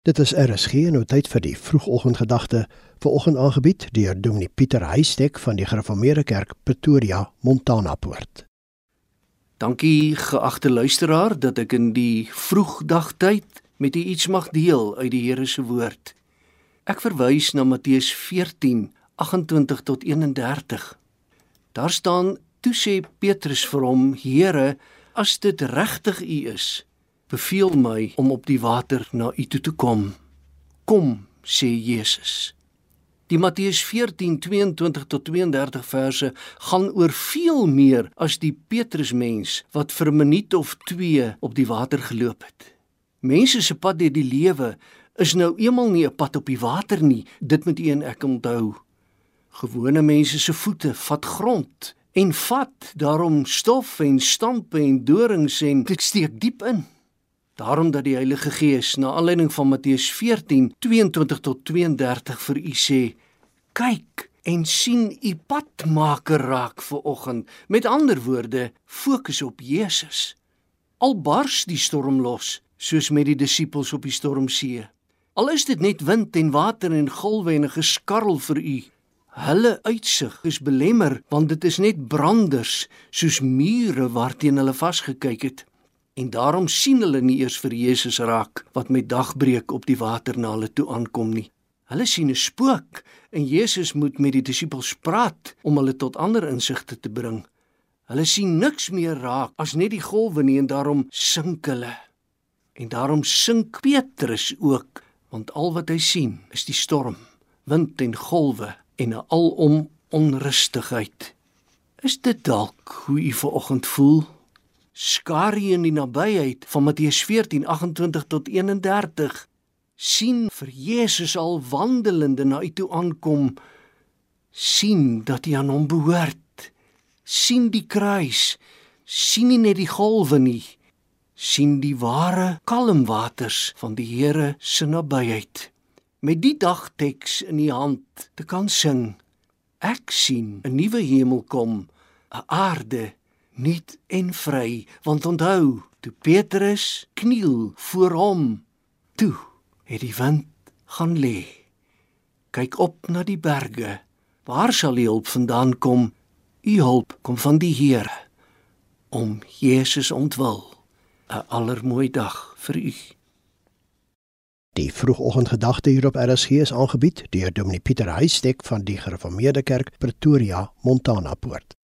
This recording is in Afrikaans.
Dit is RSG en nou tyd vir die vroegoggendgedagte vanoggend aangebied deur Dominee Pieter Heistek van die Gereformeerde Kerk Pretoria, Montana Poort. Dankie geagte luisteraar dat ek in die vroegdagtyd met u iets mag deel uit die Here se woord. Ek verwys na Matteus 14:28 tot 31. Daar staan: "Toe sê Petrus vir hom: Here, as dit regtig u is, beveel my om op die water na u toe te kom. Kom, sê Jesus. Die Matteus 14:22 tot 32 verse gaan oor veel meer as die Petrusmens wat vir 'n minuut of 2 op die water geloop het. Mense se pad deur die lewe is nou eenmal nie 'n pad op die water nie, dit moet u en ek onthou. Gewone mense se voete vat grond en vat daarom stof en stampe en dorings en dit steek diep in. Daarom dat die Heilige Gees na aanleiding van Matteus 14:22 tot 32 vir u sê: "Kyk en sien u padmaker raak ver oggend." Met ander woorde, fokus op Jesus. Al bars die storm los, soos met die disippels op die stormsee. Al is dit net wind en water en golwe en 'n geskarrel vir u. Hulle uitsig is belemmer want dit is net branders soos mure waarteen hulle vasgekyk het en daarom sien hulle nie eers vir Jesus raak wat met dagbreek op die water na hulle toe aankom nie. Hulle sien 'n spook en Jesus moet met die disippels praat om hulle tot ander insigte te bring. Hulle sien niks meer raak as net die golwe nie en daarom sink hulle. En daarom sink Petrus ook want al wat hy sien is die storm, wind en golwe en 'n alom onrustigheid. Is dit dalk hoe u vanoggend voel? Skare in die nabyheid van Matteus 14:28 tot 31 sien vir Jesus al wandelende na u toe aankom sien dat hy aan hom behoort. Sien die kruis sien nie net die golwe nie sien die ware kalm waters van die Here se nabyheid. Met die dagteks in die hand te kan sing ek sien 'n nuwe hemel kom 'n aarde nuut en vry, want onthou, toe Petrus kniel voor hom, toe het die wind gaan lê. Kyk op na die berge. Waar sal die hulp vandaan kom? U hulp kom van die Here. Om Jesus ontwil. 'n Allermooi dag vir u. Die vroegoggendgedagte hier op RSG is aangebied deur Dominee Pieter Heistek van die Gereformeerde Kerk Pretoria, Montana Poort.